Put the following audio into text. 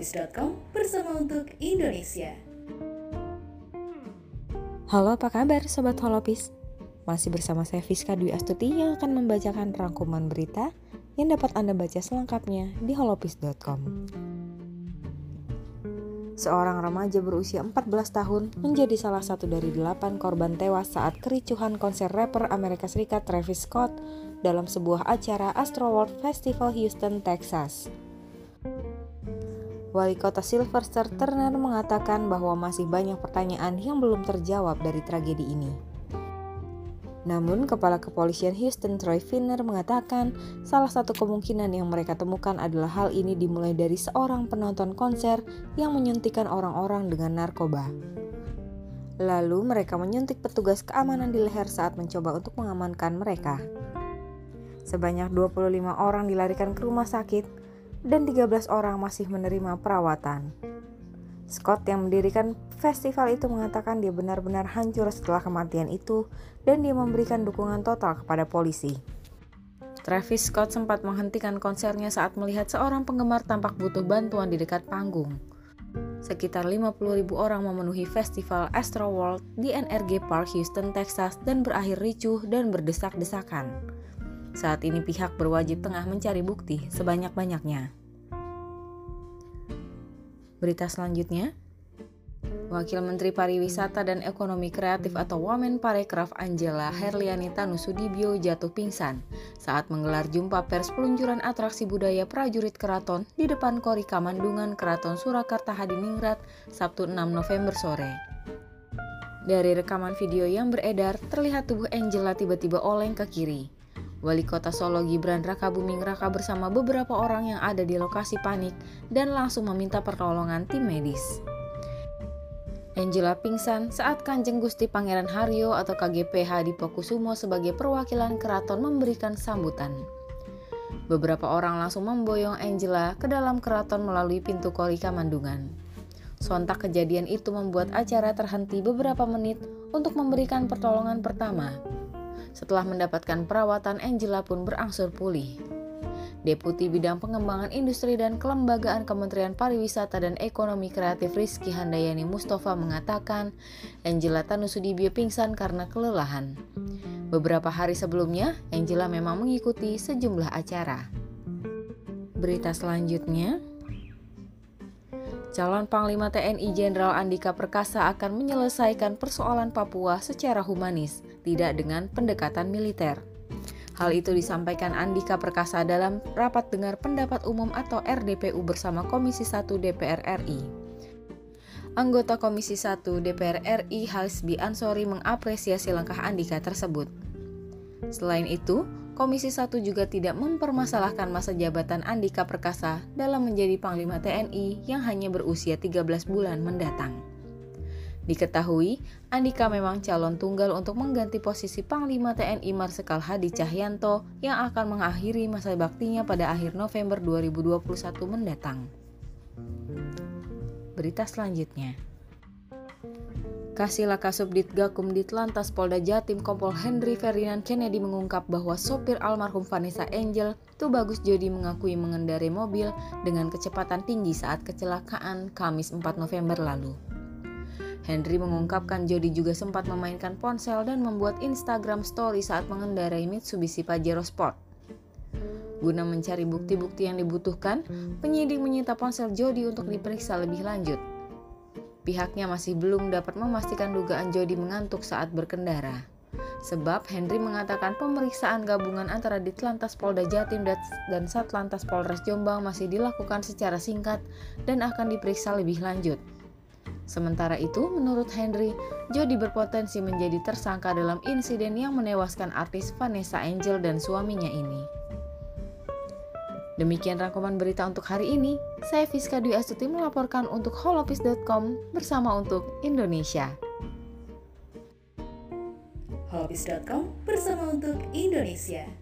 holopis.com bersama untuk Indonesia. Halo, apa kabar Sobat Holopis? Masih bersama saya Fiska Dwi Astuti yang akan membacakan rangkuman berita yang dapat Anda baca selengkapnya di holopis.com. Seorang remaja berusia 14 tahun menjadi salah satu dari delapan korban tewas saat kericuhan konser rapper Amerika Serikat Travis Scott dalam sebuah acara Astroworld Festival Houston, Texas. Wali kota Sylvester Turner mengatakan bahwa masih banyak pertanyaan yang belum terjawab dari tragedi ini. Namun, Kepala Kepolisian Houston Troy Finner mengatakan salah satu kemungkinan yang mereka temukan adalah hal ini dimulai dari seorang penonton konser yang menyuntikkan orang-orang dengan narkoba. Lalu mereka menyuntik petugas keamanan di leher saat mencoba untuk mengamankan mereka. Sebanyak 25 orang dilarikan ke rumah sakit dan 13 orang masih menerima perawatan. Scott yang mendirikan festival itu mengatakan dia benar-benar hancur setelah kematian itu dan dia memberikan dukungan total kepada polisi. Travis Scott sempat menghentikan konsernya saat melihat seorang penggemar tampak butuh bantuan di dekat panggung. Sekitar 50 ribu orang memenuhi festival Astroworld di NRG Park, Houston, Texas dan berakhir ricuh dan berdesak-desakan. Saat ini pihak berwajib tengah mencari bukti sebanyak-banyaknya. Berita selanjutnya, Wakil Menteri Pariwisata dan Ekonomi Kreatif atau Wamen Parekraf Angela Herliani Tanusudibyo jatuh pingsan saat menggelar jumpa pers peluncuran atraksi budaya prajurit keraton di depan Kori Kamandungan Keraton Surakarta Hadiningrat Sabtu 6 November sore. Dari rekaman video yang beredar, terlihat tubuh Angela tiba-tiba oleng ke kiri. Wali Kota Solo Gibran Raka Buming Raka bersama beberapa orang yang ada di lokasi panik dan langsung meminta pertolongan tim medis. Angela pingsan saat Kanjeng Gusti Pangeran Haryo atau KGPH di Pokusumo sebagai perwakilan keraton memberikan sambutan. Beberapa orang langsung memboyong Angela ke dalam keraton melalui pintu Korika Mandungan. Sontak kejadian itu membuat acara terhenti beberapa menit untuk memberikan pertolongan pertama setelah mendapatkan perawatan, Angela pun berangsur pulih. Deputi Bidang Pengembangan Industri dan Kelembagaan Kementerian Pariwisata dan Ekonomi Kreatif Rizky Handayani Mustafa mengatakan Angela Tanusudibio pingsan karena kelelahan. Beberapa hari sebelumnya, Angela memang mengikuti sejumlah acara. Berita selanjutnya, calon Panglima TNI Jenderal Andika Perkasa akan menyelesaikan persoalan Papua secara humanis, tidak dengan pendekatan militer. Hal itu disampaikan Andika Perkasa dalam rapat dengar pendapat umum atau RDPU bersama Komisi 1 DPR RI. Anggota Komisi 1 DPR RI Hasbi Ansori mengapresiasi langkah Andika tersebut. Selain itu, Komisi 1 juga tidak mempermasalahkan masa jabatan Andika Perkasa dalam menjadi Panglima TNI yang hanya berusia 13 bulan mendatang. Diketahui, Andika memang calon tunggal untuk mengganti posisi Panglima TNI Marsikal Hadi Cahyanto yang akan mengakhiri masa baktinya pada akhir November 2021 mendatang. Berita selanjutnya. Kasila Kasubdit Gakum Ditlantas Polda Jatim Kompol Henry Ferdinand Kennedy mengungkap bahwa sopir almarhum Vanessa Angel, Tubagus Jodi mengakui mengendarai mobil dengan kecepatan tinggi saat kecelakaan Kamis 4 November lalu. Henry mengungkapkan Jody juga sempat memainkan ponsel dan membuat Instagram story saat mengendarai Mitsubishi Pajero Sport. Guna mencari bukti-bukti yang dibutuhkan, penyidik menyita ponsel Jody untuk diperiksa lebih lanjut. Pihaknya masih belum dapat memastikan dugaan Jody mengantuk saat berkendara. Sebab Henry mengatakan pemeriksaan gabungan antara Ditlantas Polda Jatim dan Satlantas Polres Jombang masih dilakukan secara singkat dan akan diperiksa lebih lanjut. Sementara itu, menurut Henry, Jody berpotensi menjadi tersangka dalam insiden yang menewaskan artis Vanessa Angel dan suaminya ini. Demikian rangkuman berita untuk hari ini. Saya Fiska Dwi Astuti melaporkan untuk holopis.com bersama untuk Indonesia. Holopis.com bersama untuk Indonesia.